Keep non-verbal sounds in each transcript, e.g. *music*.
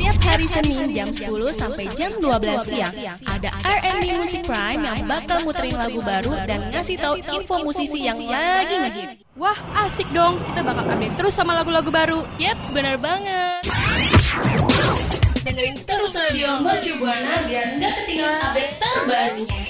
Tiap hari Senin jam 10 sampai jam 12 siang ada R&B Music Prime yang bakal muterin lagu baru dan ngasih tahu info musisi yang lagi ngehits. Wah, asik dong. Kita bakal update terus sama lagu-lagu baru. Yap, benar banget. Dengerin terus radio Mercu Buana biar nggak ketinggalan update terbarunya.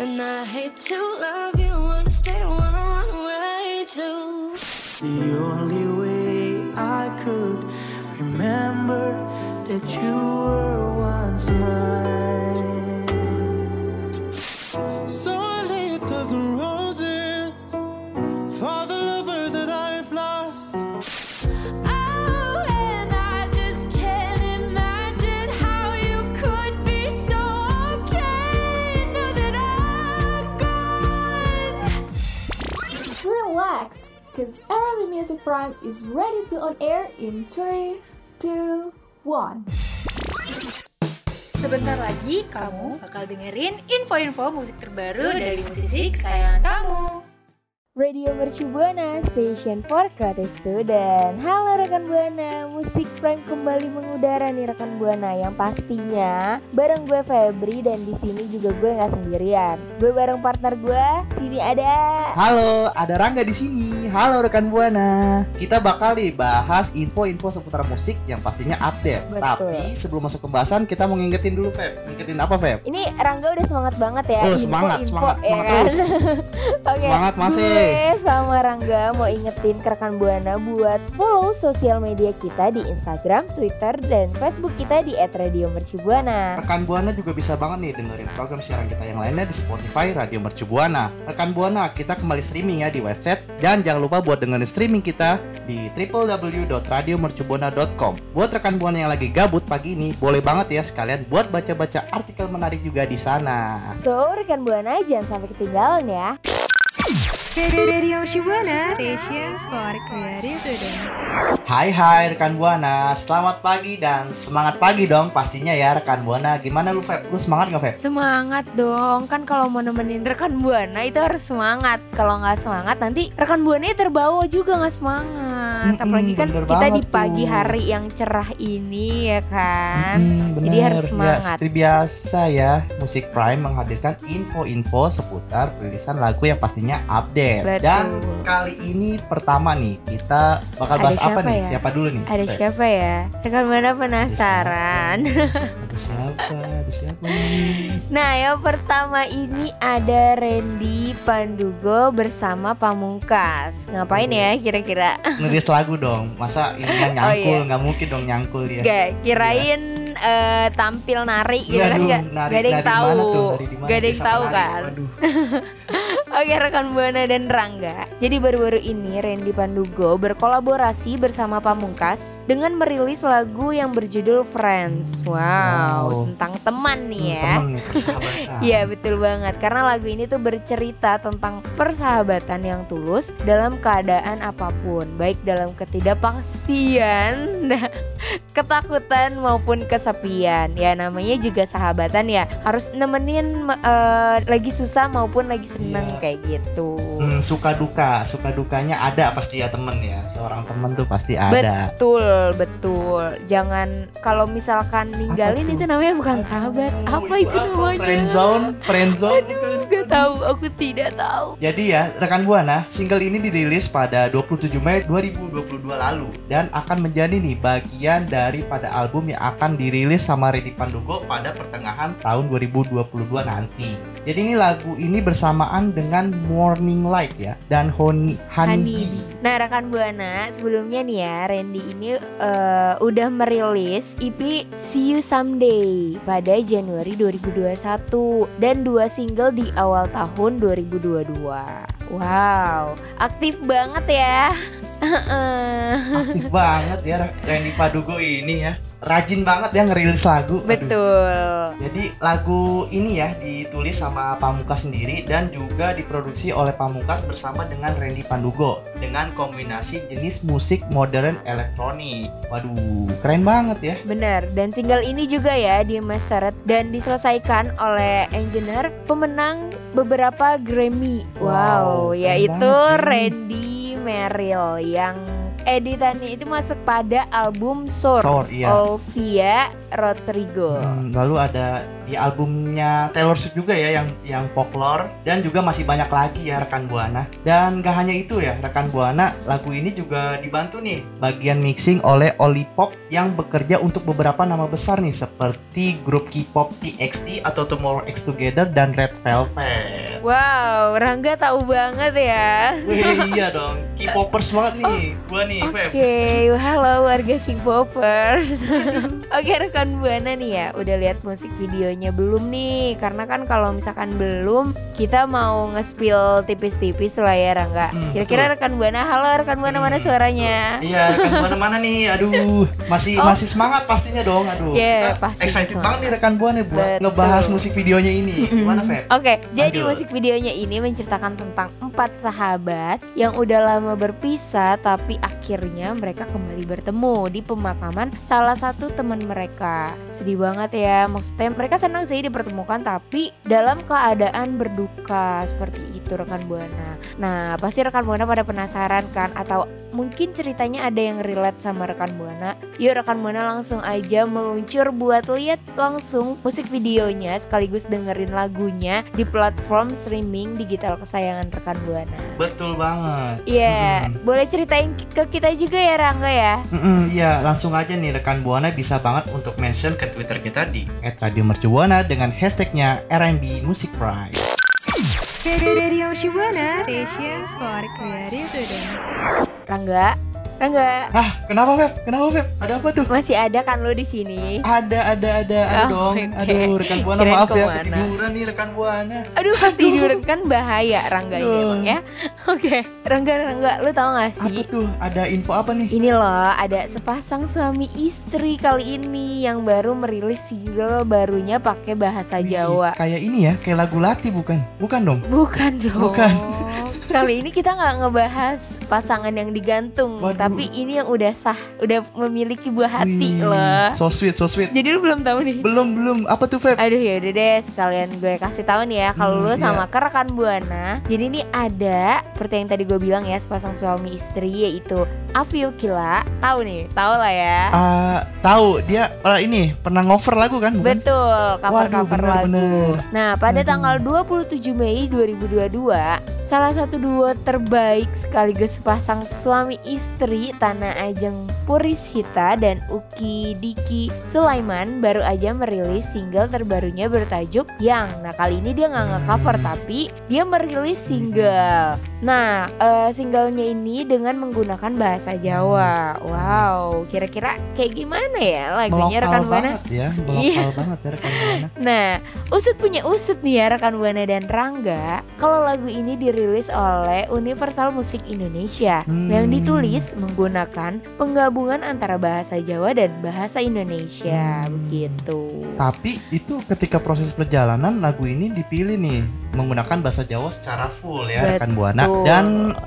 And I hate to love you, wanna stay, wanna run away too. That you were once mine. So I lay roses for the lover that I've lost. Oh, and I just can't imagine how you could be so okay. Know that I'm gone. Relax, cause Arabic Music Prime is ready to on air in 3, 2, 1. Sebentar lagi kamu bakal dengerin info-info musik terbaru dari musisi kesayangan kamu. Radio Mercu Buana, Station for Creative Student. Halo rekan Buana, musik Prime kembali mengudara nih rekan Buana yang pastinya bareng gue Febri dan di sini juga gue nggak sendirian. Gue bareng partner gue. Sini ada Halo, ada Rangga di sini. Halo rekan Buana. Kita bakal nih bahas info-info seputar musik yang pastinya update. Betul. Tapi sebelum masuk pembahasan kita mau ngingetin dulu Feb. Ngingetin apa Feb? ini Rangga udah semangat banget ya. Oh, info, semangat, info, semangat, ya semangat kan? *laughs* terus. Oke. Semangat, masih. Gue sama Rangga mau ingetin ke rekan Buana buat follow sosial media kita di Instagram, Twitter, dan Facebook kita di @radiomercubuana. Rekan Buana juga bisa banget nih dengerin program siaran kita yang lainnya di Spotify Radio Mercu Buana. Rekan Buana, kita kembali streaming ya di website dan jangan lupa buat dengerin streaming kita di www.radiomercubuana.com. Buat rekan Buana yang lagi gabut pagi ini, boleh banget ya sekalian buat baca-baca artikel menarik juga di sana. So, rekan Buana jangan sampai ketinggalan ya. Radio Shibuana, Station for Creative Student. Hai hai rekan Buana, selamat pagi dan semangat pagi dong pastinya ya rekan Buana. Gimana lu Feb? Lu semangat nggak Feb? Semangat dong, kan kalau mau nemenin rekan Buana itu harus semangat. Kalau nggak semangat nanti rekan Buana terbawa juga nggak semangat. Mm-mm, Apalagi kan kita di banget pagi tuh. hari yang cerah ini ya kan. Hmm, Jadi bener. harus Ya, semangat. seperti biasa ya, Musik Prime menghadirkan info-info seputar perilisan lagu yang pastinya update. Betul. Dan kali ini pertama nih, kita bakal Ada bahas apa siapa nih? ya? Siapa dulu nih? Ada siapa ya? Rekan Buana penasaran. *laughs* Ada siapa? Ada siapa? Nah, yang pertama ini ada Randy Pandugo bersama Pamungkas. Ngapain ya kira-kira? Nulis lagu dong. Masa ini Oh, nyangkul? iya. Nggak mungkin dong nyangkul dia. Gak, kirain eh, tampil nari gitu kan gak, nari- gak ada yang tahu tuh? Gak ada yang tahu kan. *laughs* Oke rekan Buana dan Rangga Jadi baru-baru ini Randy Pandugo berkolaborasi bersama Pamungkas Dengan merilis lagu yang berjudul Friends Wow, Wow. tentang teman nih ya. *laughs* Iya betul banget Karena lagu ini tuh bercerita tentang persahabatan yang tulus Dalam keadaan apa pun Baik dalam ketidakpastian *laughs* Ketakutan maupun kesepian Ya namanya juga sahabatan ya Harus nemenin eh, lagi susah maupun lagi seneng Iya. kayak gitu Hmm, suka duka, suka dukanya ada pasti ya temen ya. Seorang temen tuh pasti ada. Betul, betul Jangan kalau misalkan ninggalin itu namanya bukan sahabat Aduh, Apa itu namanya? Friendzone, friendzone. Gak tahu, aku tidak tahu Jadi ya, rekan Buana, single ini dirilis pada 27 Mei 2022 lalu dan akan menjadi nih bagian daripada album yang akan dirilis sama Reddy Pandogo pada pertengahan tahun 2022 nanti. Jadi ini lagu ini bersamaan dengan Morning Light ya dan Honey Honey. Nah rekan Buana sebelumnya nih ya Randy ini eh, udah merilis EP See You Someday pada Januari 2021 dan dua single di awal tahun 2022. Wow, aktif banget ya. *laughs* Aktif banget ya Randy Padugo ini ya. Rajin banget ya ngerilis lagu. Aduh. Betul. Jadi lagu ini ya ditulis sama Pamungkas sendiri dan juga diproduksi oleh Pamungkas bersama dengan Randy Pandugo dengan kombinasi jenis musik modern elektronik. Waduh, keren banget ya. Bener, dan single ini juga ya di mastered dan diselesaikan oleh engineer pemenang beberapa Grammy. Wow, Wow, yaitu banget. Randy Merrill yang editannya itu masuk pada album Sour, Sour, iya. Olivia Rodrigo. Hmm, lalu ada di albumnya Taylor Swift juga ya yang yang folklore dan juga masih banyak lagi ya rekan buana. Dan gak hanya itu ya rekan buana, lagu ini juga dibantu nih bagian mixing oleh Olipop yang bekerja untuk beberapa nama besar nih seperti grup K-pop TXT atau Tomorrow X Together dan Red Velvet. Wow, Rangga tahu banget ya. Wih iya dong, K-popers banget nih, gua nih. Oke, halo warga K-popers. *laughs* Oke, rekan buana nih ya, udah lihat musik videonya belum nih? Karena kan kalau misalkan belum, kita mau nge-spill tipis-tipis lah ya Rangga. Hmm, Kira-kira rekan buana, halo rekan buana mana Hmm, suaranya? Iya, rekan buana mana nih? Aduh, masih Oh. masih semangat pastinya dong. Aduh, Yeah, kita pasti excited semangat. banget nih rekan buana buat Betul. ngebahas musik videonya ini. Gimana, Feb? Oke, jadi Lanjut. musik videonya ini menceritakan tentang empat sahabat yang udah lama berpisah tapi akhirnya mereka kembali bertemu di pemakaman salah satu teman mereka. Sedih banget ya, maksudnya mereka senang sih dipertemukan tapi dalam keadaan berduka seperti itu rekan buana. Nah, pasti rekan buana pada penasaran kan atau mungkin ceritanya ada yang relate sama rekan buana. Yuk rekan buana langsung aja meluncur buat lihat langsung musik videonya sekaligus dengerin lagunya di platform streaming digital kesayangan rekan buana. Betul banget. Iya, Mm-mm. boleh ceritain ke kita juga ya Rangga ya. Iya, langsung aja nih rekan buana bisa banget untuk mention ke Twitter kita di @radiomercubuana dengan hashtagnya RMB Music Prize. Shibuana, station for creative Rangga, Rangga, Ah, kenapa Feb? Kenapa Feb? Ada apa tuh? masih ada kan lo di sini? Ada, ada, ada, ada Oh, dong. oke. Aduh, rekan buana Kirain maaf ya, ketiduran nih rekan buana. Aduh, ketiduran kan bahaya Rangga ini emang ya. *laughs* Oke, Rangga, Rangga, lu tau gak Apa sih? tuh? Ada info apa nih? Ini loh, ada sepasang suami istri kali ini yang baru merilis single barunya pakai bahasa Wih, Jawa. Kayak ini ya, kayak lagu Lati bukan? Bukan dong? Bukan dong. Bukan. Kali ini kita nggak ngebahas pasangan yang digantung, Waduh. tapi ini yang udah sah, udah memiliki buah hati Wih, loh. So sweet, so sweet. Jadi lu belum tahu nih. Belum, belum. Apa tuh Feb? Aduh ya udah deh sekalian gue kasih tahu nih ya kalau Hmm, lu sama kerekan buana. Jadi ini ada seperti yang tadi gue bilang ya sepasang suami istri yaitu Afio Kila. Tahu nih, tahu lah ya. Ah, tahu dia orang ini pernah ngover lagu kan? Bukan? Betul, Waduh, cover-cover bener, lagu. bener. Nah, pada Aduh. tanggal 27 Mei 2022, salah satu duo terbaik sekaligus sepasang suami istri Tanah Ajeng Puris Hita dan Uki Diki Sulaiman baru aja merilis single terbarunya bertajuk Yang. Nah, kali ini dia nggak nge-cover tapi dia merilis single. Nah, eh, singlenya ini dengan menggunakan bahasa Jawa. Wow, kira-kira kayak gimana ya lagunya Melokal rekan buana? banget ya, *laughs* Iya. banget ya rekan buana. Nah, Usut punya Usut nih ya rekan Buana dan Rangga. Kalau lagu ini dirilis oleh Universal Musik Indonesia Hmm. yang ditulis menggunakan penggabungan antara bahasa Jawa dan bahasa Indonesia Hmm. begitu. Tapi itu ketika proses perjalanan lagu ini dipilih nih menggunakan bahasa Jawa secara full ya rekan buana. Betul. Dan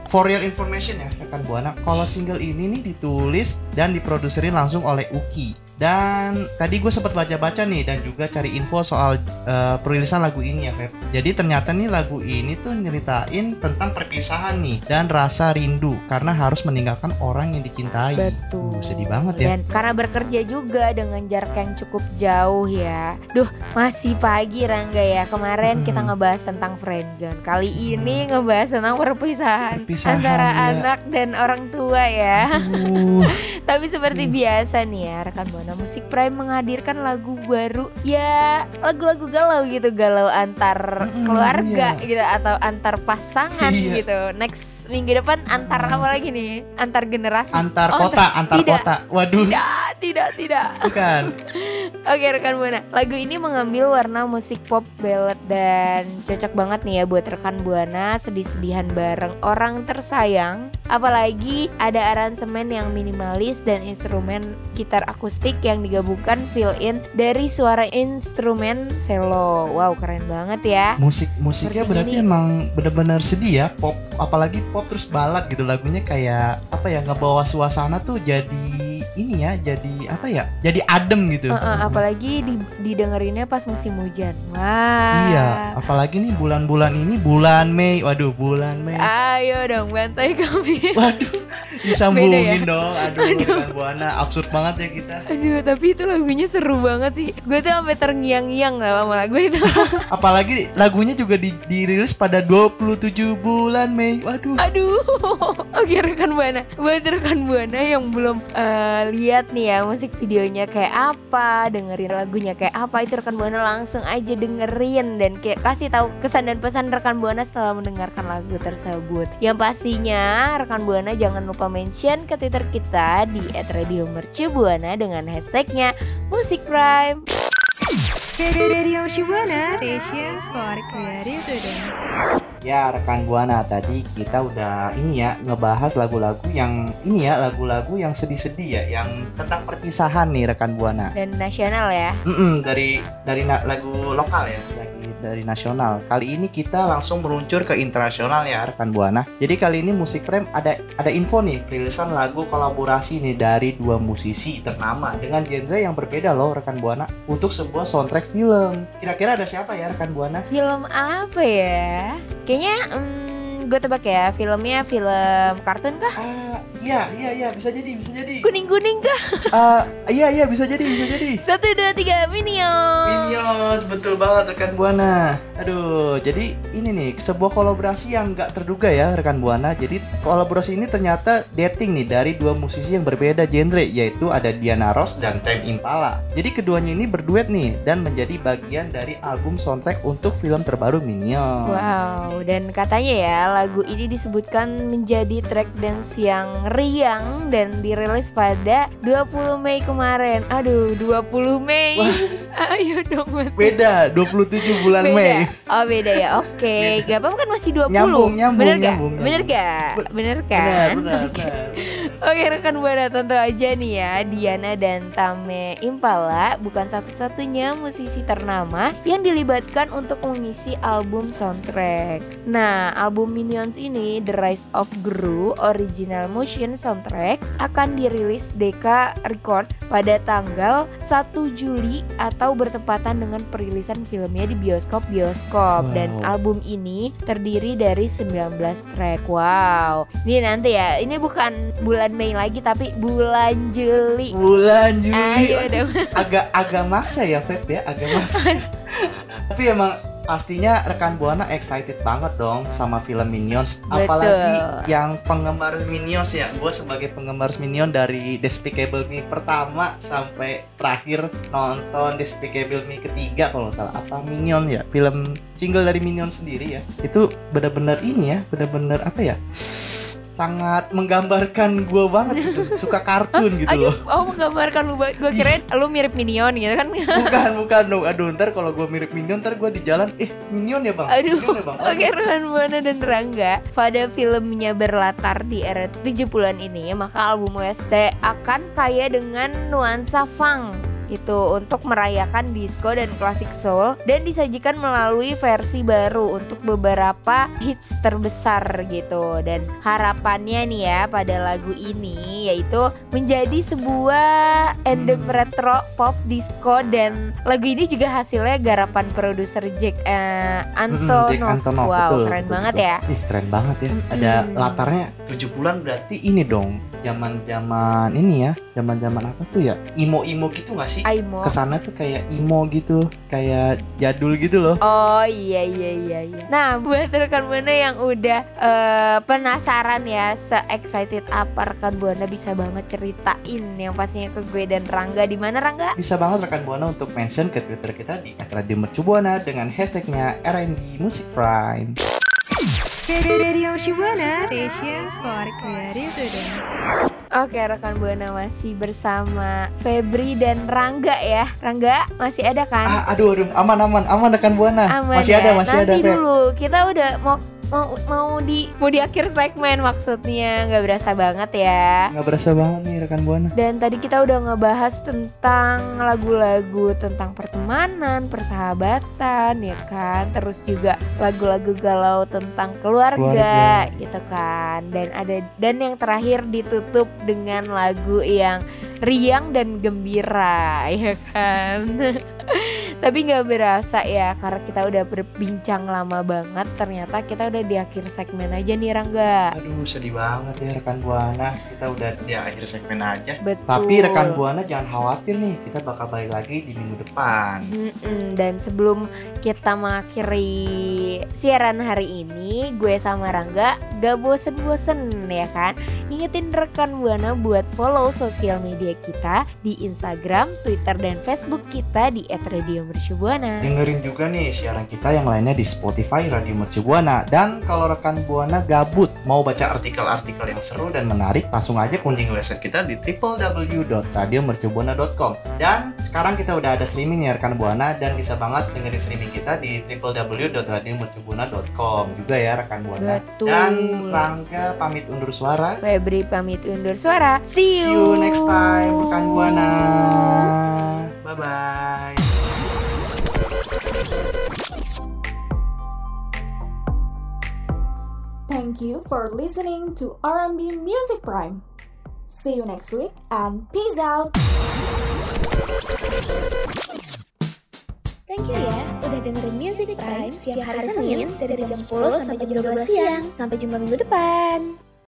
for your information ya rekan buana, kalau single ini nih ditulis dan diproduserin langsung oleh Uki. Dan tadi gue sempat baca-baca nih dan juga cari info soal eh, perilisan lagu ini ya Feb. Jadi ternyata nih lagu ini tuh nyeritain tentang perpisahan nih dan rasa rindu karena harus meninggalkan orang yang dicintai. Betul. Uh, sedih banget ya. Dan karena bekerja juga dengan jarak yang cukup jauh ya. Duh, masih pagi Rangga ya. Kemarin kita Mm-mm. ngebahas tentang friendzone. Kali ini ngebahas tentang perpisahan, Perpisahan, antara iya. anak dan orang tua ya. Uh, *laughs* Tapi seperti Hmm. biasa nih ya, rekan Buana Musik Prime menghadirkan lagu baru. Ya, lagu-lagu galau gitu, galau antar Mm-mm, keluarga iya. gitu atau antar pasangan Iya. gitu. Next minggu depan antar apa lagi nih? Antar generasi. antar Oh, kota, antar tidak. kota. Waduh, Tidak, tidak, tidak. bukan. *laughs* Oke rekan Buana, lagu ini mengambil warna musik pop ballad dan cocok banget nih ya buat rekan Buana sedih-sedihan bareng orang tersayang. Apalagi ada aransemen yang minimalis dan instrumen gitar akustik yang digabungkan fill in dari suara instrumen cello. Wow keren banget ya. Musik musiknya Seperti berarti ini. emang bener-bener sedih ya pop apalagi pop terus balad gitu lagunya kayak apa ya ngebawa suasana tuh jadi ini ya jadi apa ya jadi adem gitu. Eh, eh, apalagi di- didengerinnya pas musim hujan. Wah. Iya, apalagi nih bulan-bulan ini bulan Mei. Waduh, bulan Mei. Ayo dong bantai kami. *laughs* Waduh, disambungin ya? dong. Aduh, rekan Buana, absurd banget ya kita. Aduh, tapi itu lagunya seru banget sih. Gue tuh sampai terngiang-ngiang lah sama lagu itu. *laughs* Apalagi lagunya juga di- dirilis pada 27 bulan Mei. Waduh. Aduh. *laughs* Oke rekan buana. Buat rekan buana yang belum eh, lihat nih ya musik videonya kayak apa, dengerin lagunya kayak apa, itu rekan buana langsung aja dengerin dan kayak kasih tahu kesan dan pesan rekan buana setelah mendengarkan lagu tersebut. Yang pastinya rekan buana jangan lupa mention ke Twitter kita di @radiomercubuana dengan hashtagnya Musik Prime. Radio Shibuana, station for creative today. Ya, rekan Buana, tadi kita udah ini ya ngebahas lagu-lagu yang ini ya, lagu-lagu yang sedih-sedih ya, yang tentang perpisahan nih rekan Buana. Dan nasional ya. Mm-mm, dari dari na- lagu lokal ya, dari nasional. Kali ini kita langsung meluncur ke internasional ya rekan Buana. Jadi kali ini Musik Frame ada ada info nih, perilisan lagu kolaborasi nih dari dua musisi ternama dengan genre yang berbeda loh rekan Buana untuk sebuah soundtrack film. Kira-kira ada siapa ya rekan Buana? Film apa ya? Kayaknya hmm, gue tebak ya filmnya film kartun kah? Ah, iya iya iya bisa jadi bisa jadi. Kuning-kuning kah? Ah, iya iya bisa jadi bisa jadi. Satu dua tiga Minion. Minion, betul banget rekan Buana. Aduh, jadi ini nih sebuah kolaborasi yang nggak terduga ya rekan Buana. Jadi kolaborasi ini ternyata dating nih dari dua musisi yang berbeda genre, yaitu ada Diana Ross dan Tame Impala. Jadi keduanya ini berduet nih dan menjadi bagian dari album soundtrack untuk film terbaru Minion. Wow, dan katanya ya lagu ini disebutkan menjadi track dance yang riang dan dirilis pada 20 Mei kemarin. Aduh, 20 Mei. *laughs* Ayo dong, Mat. Beda, 27 bulan Beda. Mei. Oh beda ya, oke Gak apa-apa kan masih 20 Nyambung, nyambung, Bener gak? nyambung, Bener nyambung. gak? Bener Benar, kan? benar, Oke. benar. Oke rekan buana tentu aja nih ya Diana dan Tame Impala bukan satu-satunya musisi ternama yang dilibatkan untuk mengisi album soundtrack. Nah album Minions ini The Rise of Gru Original Motion Soundtrack akan dirilis Decca Record pada tanggal 1 Juli atau bertepatan dengan perilisan filmnya di bioskop-bioskop dan Wow. album ini terdiri dari 19 track. Wow. Ini nanti ya, ini bukan bulan Mei lagi tapi bulan Juli. Bulan Juli. Ayo dong. *laughs* agak agak maksa ya Feb ya agak maksa *laughs* tapi emang pastinya rekan buana excited banget dong sama film Minions Betul. apalagi yang penggemar Minions ya gue sebagai penggemar Minion dari Despicable Me pertama sampai terakhir nonton Despicable Me ketiga kalau nggak salah apa Minion ya film single dari Minion sendiri ya itu bener-bener ini ya bener-bener apa ya sangat menggambarkan gue banget gitu *laughs* suka kartun gitu loh Oh menggambarkan lu. Gue kirain lu mirip Minion gitu kan. bukan *laughs* bukan dong aduh ntar kalau gue mirip minion ntar gue di jalan eh minion ya bang Aduh. minion ya bang Oke Rohan Buana dan Rangga Pada filmnya berlatar di era 70-an ini Maka album OST akan kaya dengan nuansa funk itu untuk merayakan disco dan klasik soul dan disajikan melalui versi baru untuk beberapa hits terbesar gitu dan harapannya nih ya pada lagu ini yaitu menjadi sebuah endem retro pop disco dan lagu ini juga hasilnya garapan produser Jack eh, Mm-mm, Jack Antonoff. Antonoff, wow betul, keren betul, banget betul. ya Ih keren banget ya. Ada Mm-mm. latarnya 7 bulan berarti ini dong. Zaman-zaman ini ya. Zaman-zaman apa tuh ya? Imo-imo gitu gak sih? Aimo Ke sana tuh kayak imo gitu, kayak jadul gitu loh. Oh iya iya iya iya. Nah buat rekan buana yang udah eh, penasaran ya se excited apa rekan buana bisa banget ceritain yang pastinya ke gue dan Rangga di mana Rangga? Bisa banget rekan Buana untuk mention ke Twitter kita di @radiomercubuana dengan hashtagnya R&B Music Prime. Radio Shibuana, station for creative today. Oke rekan Buana masih bersama Febri dan Rangga ya Rangga masih ada kan? Ah, aduh aduh aman aman aman rekan buana. Aman masih ya? ada masih Nanti ada Feb. dulu kita udah mau mau mau di mau di akhir segmen maksudnya nggak berasa banget ya. Nggak berasa banget nih rekan buana. Dan tadi kita udah ngebahas tentang lagu-lagu tentang pertemanan, persahabatan ya kan. Terus juga lagu-lagu galau tentang keluarga, Keluarga. gitu kan. Dan ada dan yang terakhir ditutup dengan lagu yang riang dan gembira ya kan. *laughs* Tapi nggak berasa ya karena kita udah berbincang lama banget. Ternyata kita udah di akhir segmen aja nih Rangga. Aduh sedih banget ya rekan buana. Kita udah di akhir segmen aja. Betul. Tapi rekan buana jangan khawatir nih, kita bakal balik lagi di minggu depan. Mm-mm, dan sebelum kita mengakhiri siaran hari ini, gue sama Rangga gak bosen-bosen ya kan? Ingetin rekan Buana buat follow sosial media kita di Instagram, Twitter, dan Facebook kita di @radiomercubuana. Dengerin juga nih siaran kita yang lainnya di Spotify Radio Mercu Buana. Dan kalau rekan Buana gabut mau baca artikel-artikel yang seru dan menarik, langsung aja kunjungi website kita di www.radiomercubuana.com. Dan sekarang kita udah ada streaming ya rekan Buana dan bisa banget dengerin streaming kita di www.radiomercubuana.com juga ya rekan Buana. Betul. Dan Rangga pamit undur suara. Febri pamit undur suara. See you, See you next time rekan Buana. Bye bye. Thank you for listening to R&B Music Prime. See you next week and peace out. Thank you ya udah dengerin Music Prime setiap hari Senin dari jam 10 sampai jam 12 siang. Sampai jumpa minggu depan.